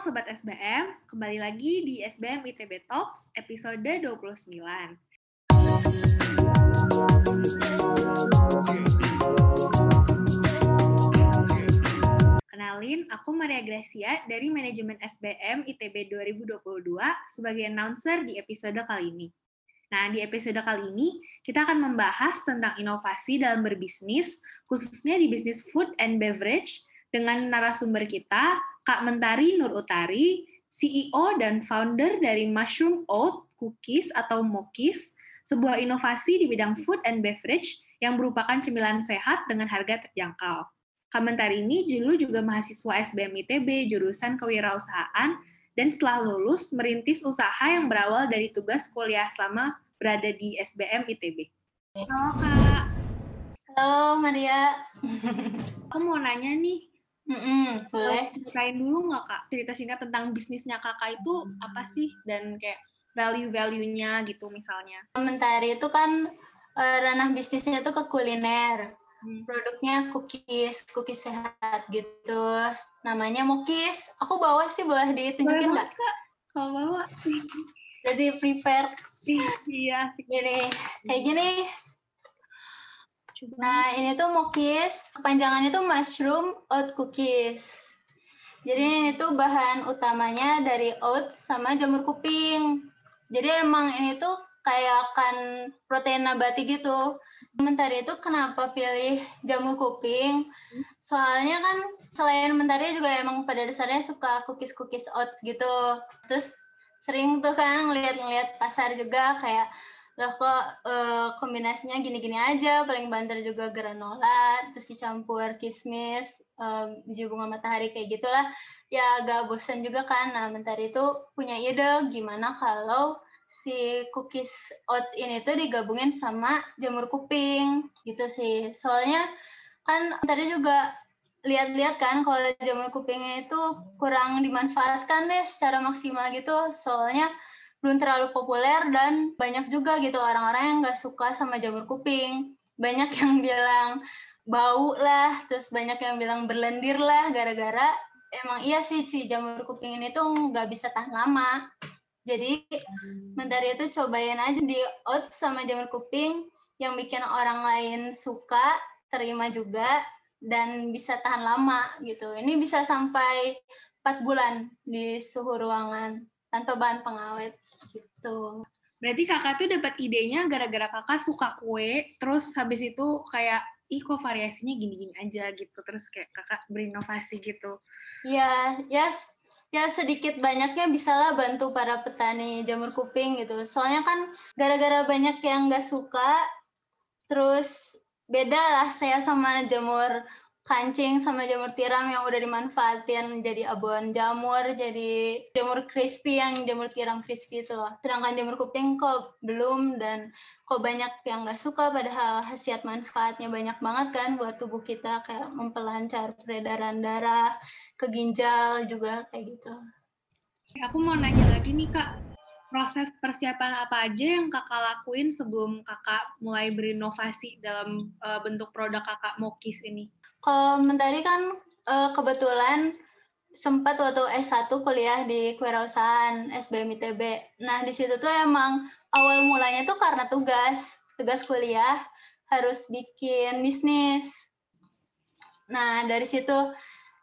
Sobat SBM, kembali lagi di SBM ITB Talks episode 29. Kenalin, aku Maria Gracia dari Manajemen SBM ITB 2022 sebagai announcer di episode kali ini. Nah, di episode kali ini kita akan membahas tentang inovasi dalam berbisnis, khususnya di bisnis food and beverage, dengan narasumber kita, Kak Mentari Nur Utari, CEO dan founder dari Mushroom Oat Cookies atau Mokis, sebuah inovasi di bidang food and beverage yang merupakan cemilan sehat dengan harga terjangkau. Kak Mentari ini dulu juga mahasiswa SBM ITB jurusan kewirausahaan dan setelah lulus merintis usaha yang berawal dari tugas kuliah selama berada di SBM ITB. Halo Kak. Halo Maria. Aku mau nanya nih, Mm-mm, boleh. ceritain dulu nggak kak cerita singkat tentang bisnisnya kakak itu apa sih dan kayak value-value-nya gitu misalnya Mentari itu kan eh, ranah bisnisnya tuh ke kuliner. Hmm. Produknya cookies, cookies sehat gitu. Namanya Mokis. Aku bawa sih, boleh ditunjukin nggak? kak kalau bawa Jadi prepare iya gini, kayak gini. Nah, ini tuh Mokis. Kepanjangannya tuh mushroom oat cookies. Jadi ini tuh bahan utamanya dari oats sama jamur kuping. Jadi emang ini tuh kayak kan protein nabati gitu. Mentari itu kenapa pilih jamur kuping? Soalnya kan selain mentari juga emang pada dasarnya suka cookies-cookies oats gitu. Terus sering tuh kan ngeliat-ngeliat pasar juga kayak loh kok eh, kombinasinya gini-gini aja. Paling banter juga granola terus dicampur kismis eh, biji bunga matahari kayak gitulah. Ya agak bosan juga kan. Nah mentari itu punya ide gimana kalau si cookies oats ini tuh digabungin sama jamur kuping. Gitu sih. Soalnya kan tadi juga lihat-lihat kan kalau jamur kuping itu kurang dimanfaatkan deh secara maksimal gitu. Soalnya belum terlalu populer dan banyak juga gitu orang-orang yang nggak suka sama jamur kuping. Banyak yang bilang bau lah, terus banyak yang bilang berlendir lah gara-gara emang iya sih si jamur kuping ini tuh nggak bisa tahan lama. Jadi mentari itu cobain aja di oats sama jamur kuping yang bikin orang lain suka, terima juga dan bisa tahan lama gitu. Ini bisa sampai 4 bulan di suhu ruangan tanpa bahan pengawet gitu. berarti kakak tuh dapat idenya gara-gara kakak suka kue terus habis itu kayak ih kok variasinya gini-gini aja gitu terus kayak kakak berinovasi gitu Ya, ya s- ya sedikit banyaknya bisalah bantu para petani jamur kuping gitu. Soalnya kan gara-gara banyak yang nggak suka, terus beda lah saya sama jamur kancing sama jamur tiram yang udah dimanfaatin jadi abon jamur, jadi jamur crispy yang jamur tiram crispy itu loh. Sedangkan jamur kuping kok belum dan kok banyak yang nggak suka padahal khasiat manfaatnya banyak banget kan buat tubuh kita kayak memperlancar peredaran darah, ke ginjal juga kayak gitu. aku mau nanya lagi nih kak proses persiapan apa aja yang kakak lakuin sebelum kakak mulai berinovasi dalam eh, bentuk produk kakak Mokis ini Kalau Mentari kan eh, kebetulan sempat waktu S1 kuliah di kewirausahaan SBM ITB. Nah, di situ tuh emang awal mulanya tuh karena tugas, tugas kuliah harus bikin bisnis. Nah, dari situ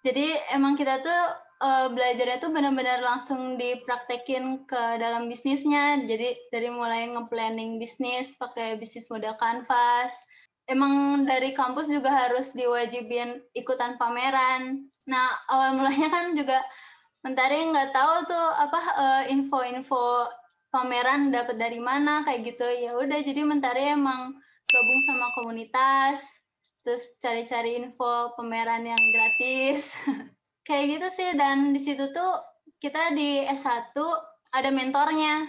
jadi emang kita tuh eh, belajarnya tuh benar-benar langsung dipraktekin ke dalam bisnisnya. Jadi dari mulai nge-planning bisnis pakai bisnis model canvas. Emang dari kampus juga harus diwajibin ikutan pameran. Nah, awal mulanya kan juga Mentari nggak tahu tuh apa eh, info-info pameran dapat dari mana kayak gitu. Ya udah jadi Mentari emang gabung sama komunitas, terus cari-cari info pameran yang gratis. kayak gitu sih dan di situ tuh kita di S1 ada mentornya.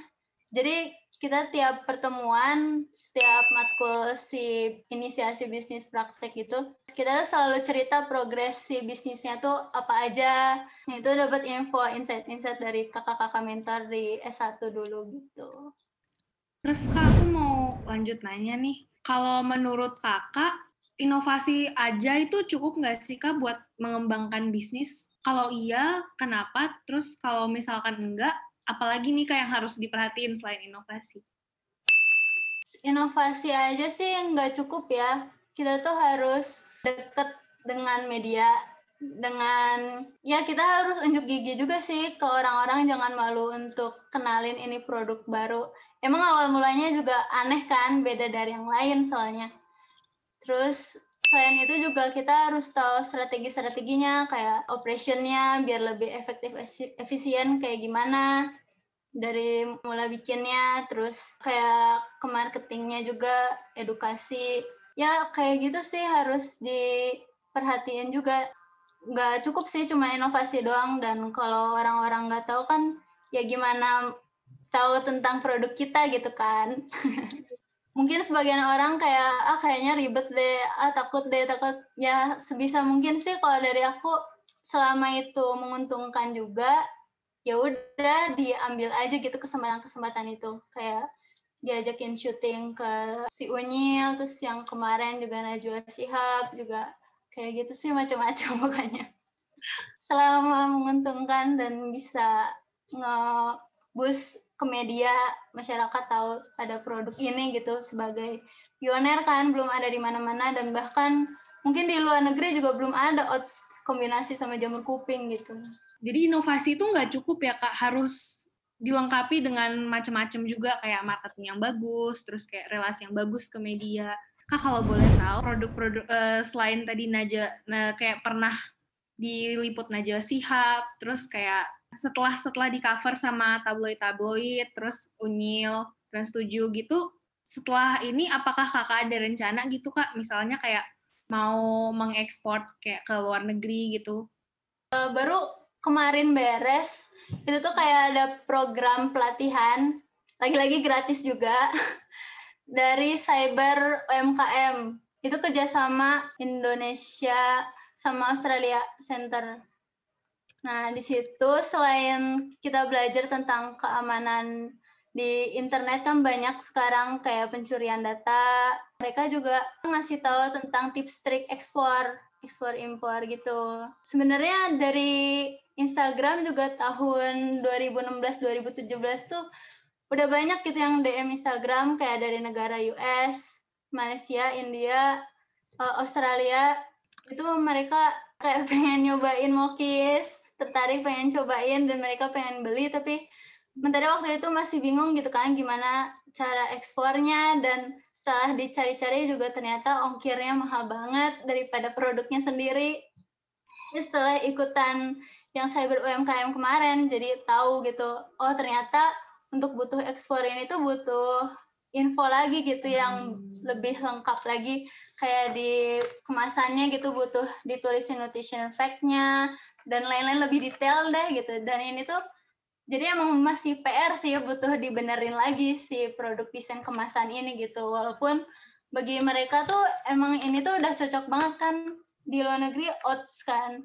Jadi kita tiap pertemuan, setiap matkul si inisiasi bisnis praktek itu, kita tuh selalu cerita progres si bisnisnya tuh apa aja. Nah, itu dapat info, insight-insight dari kakak-kakak mentor di S1 dulu gitu. Terus kak aku mau lanjut nanya nih, kalau menurut kakak inovasi aja itu cukup nggak sih Kak buat mengembangkan bisnis? Kalau iya, kenapa? Terus kalau misalkan enggak, apalagi nih Kak yang harus diperhatiin selain inovasi? Inovasi aja sih nggak cukup ya. Kita tuh harus deket dengan media, dengan ya kita harus unjuk gigi juga sih ke orang-orang jangan malu untuk kenalin ini produk baru. Emang awal mulanya juga aneh kan, beda dari yang lain soalnya. Terus selain itu juga kita harus tahu strategi-strateginya kayak operationnya biar lebih efektif efisien kayak gimana dari mulai bikinnya terus kayak ke marketingnya juga edukasi. Ya kayak gitu sih harus diperhatiin juga. Nggak cukup sih cuma inovasi doang. Dan kalau orang-orang nggak tahu kan ya gimana tahu tentang produk kita gitu kan. Mungkin sebagian orang kayak ah kayaknya ribet deh. Ah takut deh takut. Ya sebisa mungkin sih kalau dari aku selama itu menguntungkan juga ya udah diambil aja gitu kesempatan-kesempatan itu kayak diajakin syuting ke si Unyil terus yang kemarin juga Najwa Sihab juga kayak gitu sih macam-macam pokoknya selama menguntungkan dan bisa nge-boost ke media masyarakat tahu ada produk ini gitu sebagai pioner kan belum ada di mana-mana dan bahkan mungkin di luar negeri juga belum ada oats kombinasi sama jamur kuping gitu. Jadi inovasi itu nggak cukup ya kak. Harus dilengkapi dengan macam-macam juga kayak marketing yang bagus, terus kayak relasi yang bagus ke media. Kak kalau boleh tahu produk-produk uh, selain tadi Naja nah, kayak pernah diliput Najwa Sihab, terus kayak setelah setelah di cover sama tabloid-tabloid terus Unyil Trans 7 gitu setelah ini apakah kakak ada rencana gitu kak? Misalnya kayak mau mengekspor kayak ke luar negeri gitu. Uh, baru kemarin beres itu tuh kayak ada program pelatihan lagi-lagi gratis juga dari Cyber UMKM itu kerjasama Indonesia sama Australia Center Nah, di situ selain kita belajar tentang keamanan di internet kan banyak sekarang kayak pencurian data. Mereka juga ngasih tahu tentang tips trik ekspor, ekspor impor gitu. Sebenarnya dari Instagram juga tahun 2016 2017 tuh udah banyak gitu yang DM Instagram kayak dari negara US, Malaysia, India, eh, Australia itu mereka kayak pengen nyobain mokis tertarik pengen cobain dan mereka pengen beli tapi mentari waktu itu masih bingung gitu kan gimana cara ekspornya dan setelah dicari-cari juga ternyata ongkirnya mahal banget daripada produknya sendiri. Setelah ikutan yang cyber UMKM kemarin jadi tahu gitu, oh ternyata untuk butuh ekspor ini tuh butuh info lagi gitu yang hmm. lebih lengkap lagi kayak di kemasannya gitu butuh ditulisin nutrition fact-nya dan lain-lain lebih detail deh gitu dan ini tuh jadi emang masih PR sih butuh dibenerin lagi si produk desain kemasan ini gitu walaupun bagi mereka tuh emang ini tuh udah cocok banget kan di luar negeri oats kan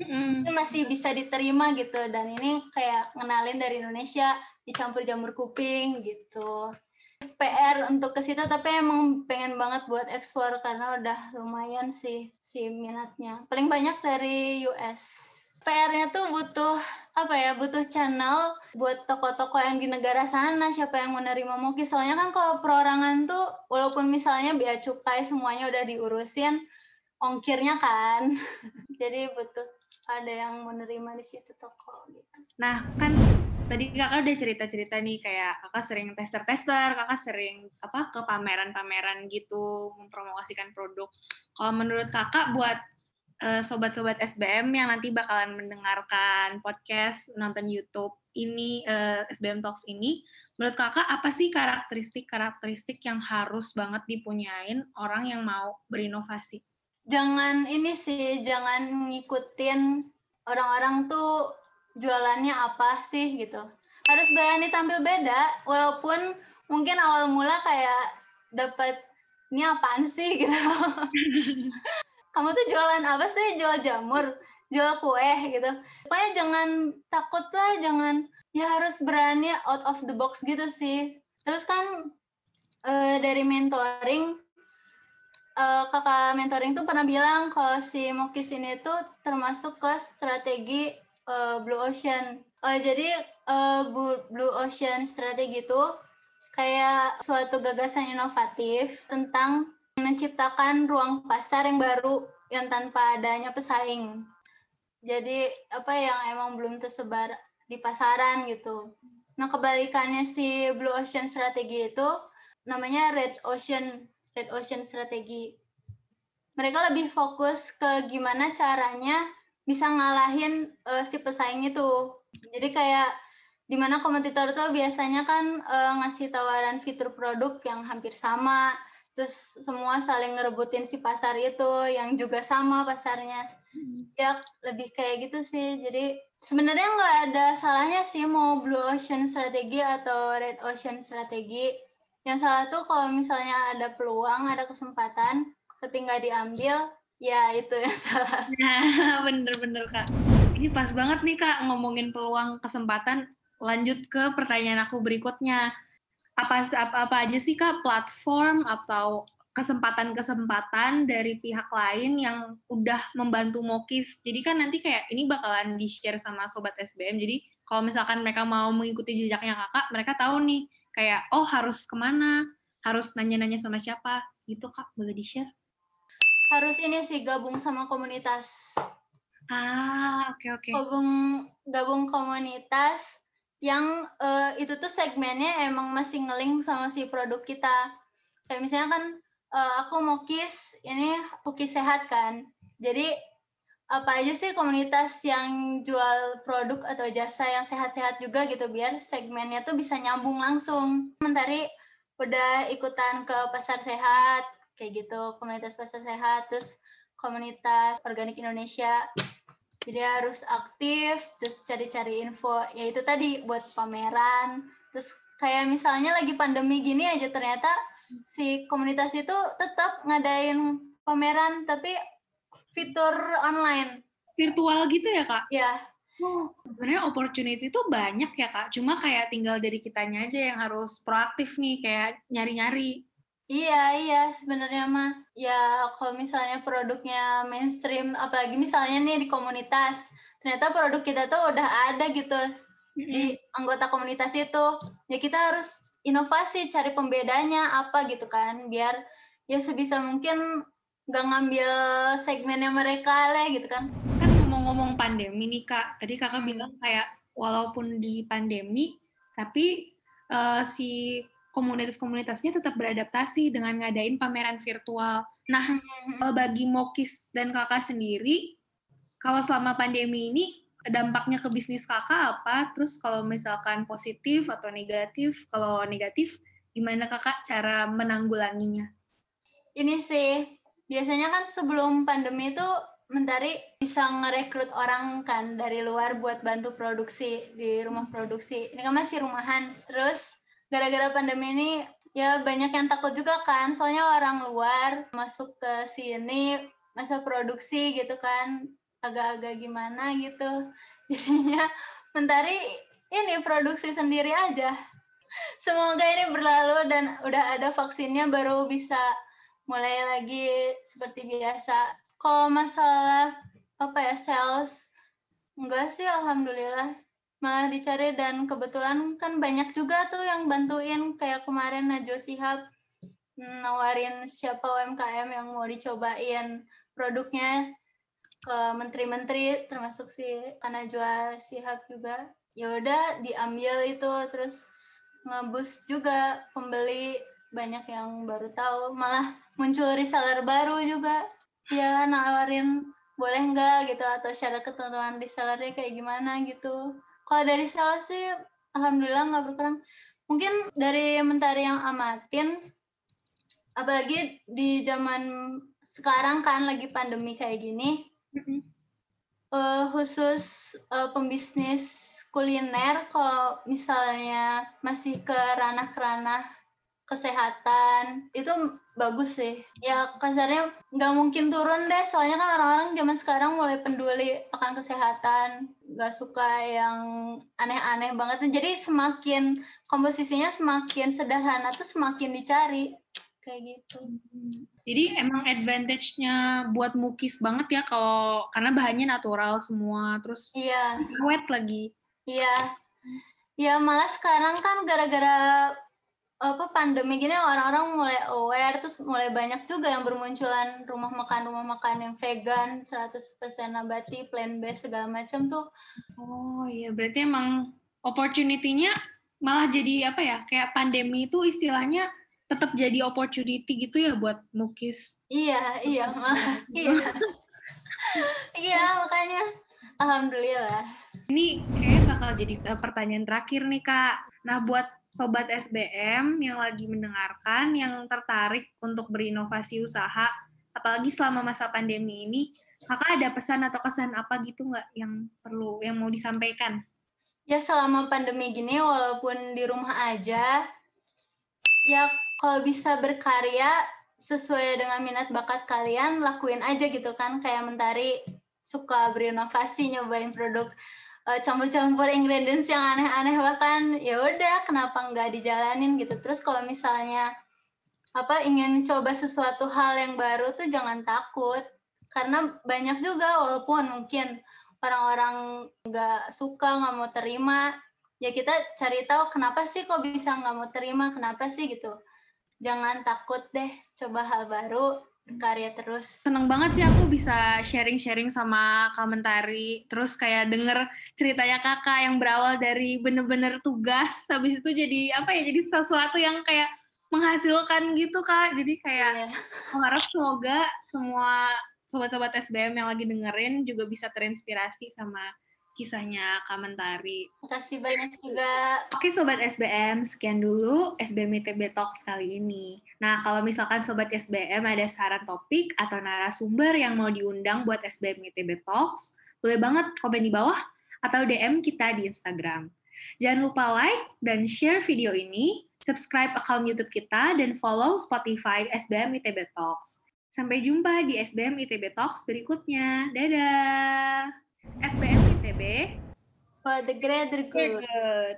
mm. masih bisa diterima gitu dan ini kayak ngenalin dari Indonesia dicampur jamur kuping gitu PR untuk ke situ tapi emang pengen banget buat ekspor karena udah lumayan sih si minatnya. Paling banyak dari US. PR-nya tuh butuh apa ya butuh channel buat toko-toko yang di negara sana siapa yang menerima moki soalnya kan kalau perorangan tuh walaupun misalnya biaya cukai semuanya udah diurusin ongkirnya kan. Jadi butuh ada yang menerima di situ toko gitu. Nah kan tadi kakak udah cerita-cerita nih kayak kakak sering tester-tester, kakak sering apa ke pameran-pameran gitu mempromosikan produk. Kalau menurut kakak buat sobat-sobat SBM yang nanti bakalan mendengarkan podcast, nonton YouTube ini uh, eh, SBM Talks ini, menurut kakak apa sih karakteristik-karakteristik yang harus banget dipunyain orang yang mau berinovasi? Jangan ini sih, jangan ngikutin orang-orang tuh jualannya apa sih gitu. Harus berani tampil beda walaupun mungkin awal mula kayak dapat ini apaan sih gitu kamu tuh jualan apa sih? Jual jamur jual kue gitu. Pokoknya jangan takut lah jangan ya harus berani out of the box gitu sih. Terus kan e, dari mentoring uh, kakak mentoring tuh pernah bilang kalau si Mokis ini tuh termasuk ke strategi uh, Blue Ocean. Uh, jadi uh, Blue Ocean strategi itu kayak suatu gagasan inovatif tentang menciptakan ruang pasar yang baru yang tanpa adanya pesaing. Jadi apa yang emang belum tersebar di pasaran gitu. Nah kebalikannya si Blue Ocean strategi itu namanya Red Ocean Red Ocean strategi. Mereka lebih fokus ke gimana caranya bisa ngalahin uh, si pesaing itu. Jadi kayak di mana kompetitor tuh biasanya kan uh, ngasih tawaran fitur produk yang hampir sama, terus semua saling ngerebutin si pasar itu yang juga sama pasarnya. Hmm. Ya lebih kayak gitu sih. Jadi sebenarnya nggak ada salahnya sih mau blue ocean strategi atau red ocean strategi. Yang salah tuh kalau misalnya ada peluang, ada kesempatan, tapi nggak diambil, ya itu yang salah. Nah, bener-bener kak. Ini pas banget nih kak ngomongin peluang kesempatan lanjut ke pertanyaan aku berikutnya. Apa apa, apa aja sih Kak platform atau kesempatan-kesempatan dari pihak lain yang udah membantu Mokis. Jadi kan nanti kayak ini bakalan di-share sama sobat SBM. Jadi kalau misalkan mereka mau mengikuti jejaknya kakak, mereka tahu nih kayak oh harus ke mana, harus nanya-nanya sama siapa, gitu kak, boleh di-share? Harus ini sih gabung sama komunitas. Ah, oke okay, oke. Okay. Gabung gabung komunitas yang uh, itu tuh segmennya emang masih ngeling sama si produk kita. Kayak misalnya kan uh, aku mau kis, ini cookies sehat kan. Jadi apa aja sih komunitas yang jual produk atau jasa yang sehat-sehat juga gitu biar segmennya tuh bisa nyambung langsung. Mentari udah ikutan ke pasar sehat kayak gitu, komunitas pasar sehat, terus komunitas organik Indonesia jadi harus aktif terus cari-cari info. Ya itu tadi buat pameran. Terus kayak misalnya lagi pandemi gini aja ternyata si komunitas itu tetap ngadain pameran tapi fitur online. Virtual gitu ya kak? Ya Oh, sebenarnya opportunity itu banyak ya kak. Cuma kayak tinggal dari kitanya aja yang harus proaktif nih, kayak nyari-nyari. Iya, iya sebenarnya mah ya kalau misalnya produknya mainstream apalagi misalnya nih di komunitas, ternyata produk kita tuh udah ada gitu mm-hmm. di anggota komunitas itu. Ya kita harus inovasi, cari pembedanya apa gitu kan biar ya sebisa mungkin nggak ngambil segmennya mereka lah gitu kan. Kan ngomong-ngomong pandemi nih Kak, tadi Kakak hmm. bilang kayak walaupun di pandemi tapi uh, si komunitas-komunitasnya tetap beradaptasi dengan ngadain pameran virtual. Nah, hmm. eh, bagi Mokis dan kakak sendiri, kalau selama pandemi ini dampaknya ke bisnis kakak apa? Terus kalau misalkan positif atau negatif, kalau negatif, gimana kakak cara menanggulanginya? Ini sih, biasanya kan sebelum pandemi itu Mentari bisa ngerekrut orang kan dari luar buat bantu produksi di rumah produksi. Ini kan masih rumahan. Terus gara-gara pandemi ini ya banyak yang takut juga kan. Soalnya orang luar masuk ke sini masa produksi gitu kan. Agak-agak gimana gitu. Jadinya mentari ini produksi sendiri aja. Semoga ini berlalu dan udah ada vaksinnya baru bisa mulai lagi seperti biasa. Kalau masalah apa ya sales? Enggak sih alhamdulillah malah dicari dan kebetulan kan banyak juga tuh yang bantuin kayak kemarin Najwa Sihab nawarin siapa UMKM yang mau dicobain produknya ke menteri-menteri termasuk si Najwa Sihab juga. Ya udah diambil itu terus ngebus juga pembeli. Banyak yang baru tahu malah muncul reseller baru juga. Ya nawarin boleh nggak gitu atau syarat ketentuan resellernya kayak gimana gitu kalau dari sales sih, alhamdulillah nggak berkurang. Mungkin dari mentari yang amatin, apalagi di zaman sekarang kan lagi pandemi kayak gini, uh, khusus uh, pembisnis kuliner, kalau misalnya masih ke ranah-ranah kesehatan itu bagus sih ya kasarnya nggak mungkin turun deh soalnya kan orang-orang zaman sekarang mulai peduli akan kesehatan nggak suka yang aneh-aneh banget jadi semakin komposisinya semakin sederhana tuh semakin dicari kayak gitu. Jadi emang advantage-nya buat mukis banget ya kalau karena bahannya natural semua, terus Iya, wet lagi. iya. Ya malah sekarang kan gara-gara apa pandemi gini orang-orang mulai aware terus mulai banyak juga yang bermunculan rumah makan rumah makan yang vegan 100% nabati plant based segala macam tuh Oh iya, berarti emang opportunity-nya malah jadi apa ya? Kayak pandemi itu istilahnya tetap jadi opportunity gitu ya buat mukis. iya iya malah iya iya makanya alhamdulillah Ini kayak bakal jadi eh, pertanyaan terakhir nih Kak. Nah buat sobat SBM yang lagi mendengarkan, yang tertarik untuk berinovasi usaha, apalagi selama masa pandemi ini, Kakak ada pesan atau kesan apa gitu nggak yang perlu, yang mau disampaikan? ya selama pandemi gini walaupun di rumah aja ya kalau bisa berkarya sesuai dengan minat bakat kalian lakuin aja gitu kan kayak mentari suka berinovasi nyobain produk campur-campur ingredients yang aneh-aneh bahkan ya udah kenapa nggak dijalanin gitu. Terus kalau misalnya apa ingin coba sesuatu hal yang baru tuh jangan takut. Karena banyak juga walaupun mungkin orang-orang nggak suka nggak mau terima ya kita cari tahu kenapa sih kok bisa nggak mau terima kenapa sih gitu. Jangan takut deh coba hal baru berkarya terus. Seneng banget sih aku bisa sharing-sharing sama komentari, terus kayak denger ceritanya kakak yang berawal dari bener-bener tugas, habis itu jadi apa ya, jadi sesuatu yang kayak menghasilkan gitu kak, jadi kayak Iya. aku harap semoga semua sobat-sobat SBM yang lagi dengerin juga bisa terinspirasi sama kisahnya Kak Mentari. makasih banyak juga Oke Sobat SBM, sekian dulu SBM ITB Talks kali ini. Nah, kalau misalkan Sobat SBM ada saran topik atau narasumber yang mau diundang buat SBM ITB Talks, boleh banget komen di bawah atau DM kita di Instagram. Jangan lupa like dan share video ini, subscribe account YouTube kita, dan follow Spotify SBM ITB Talks. Sampai jumpa di SBM ITB Talks berikutnya. Dadah! SBM ITB for oh, the greater good. Greater good.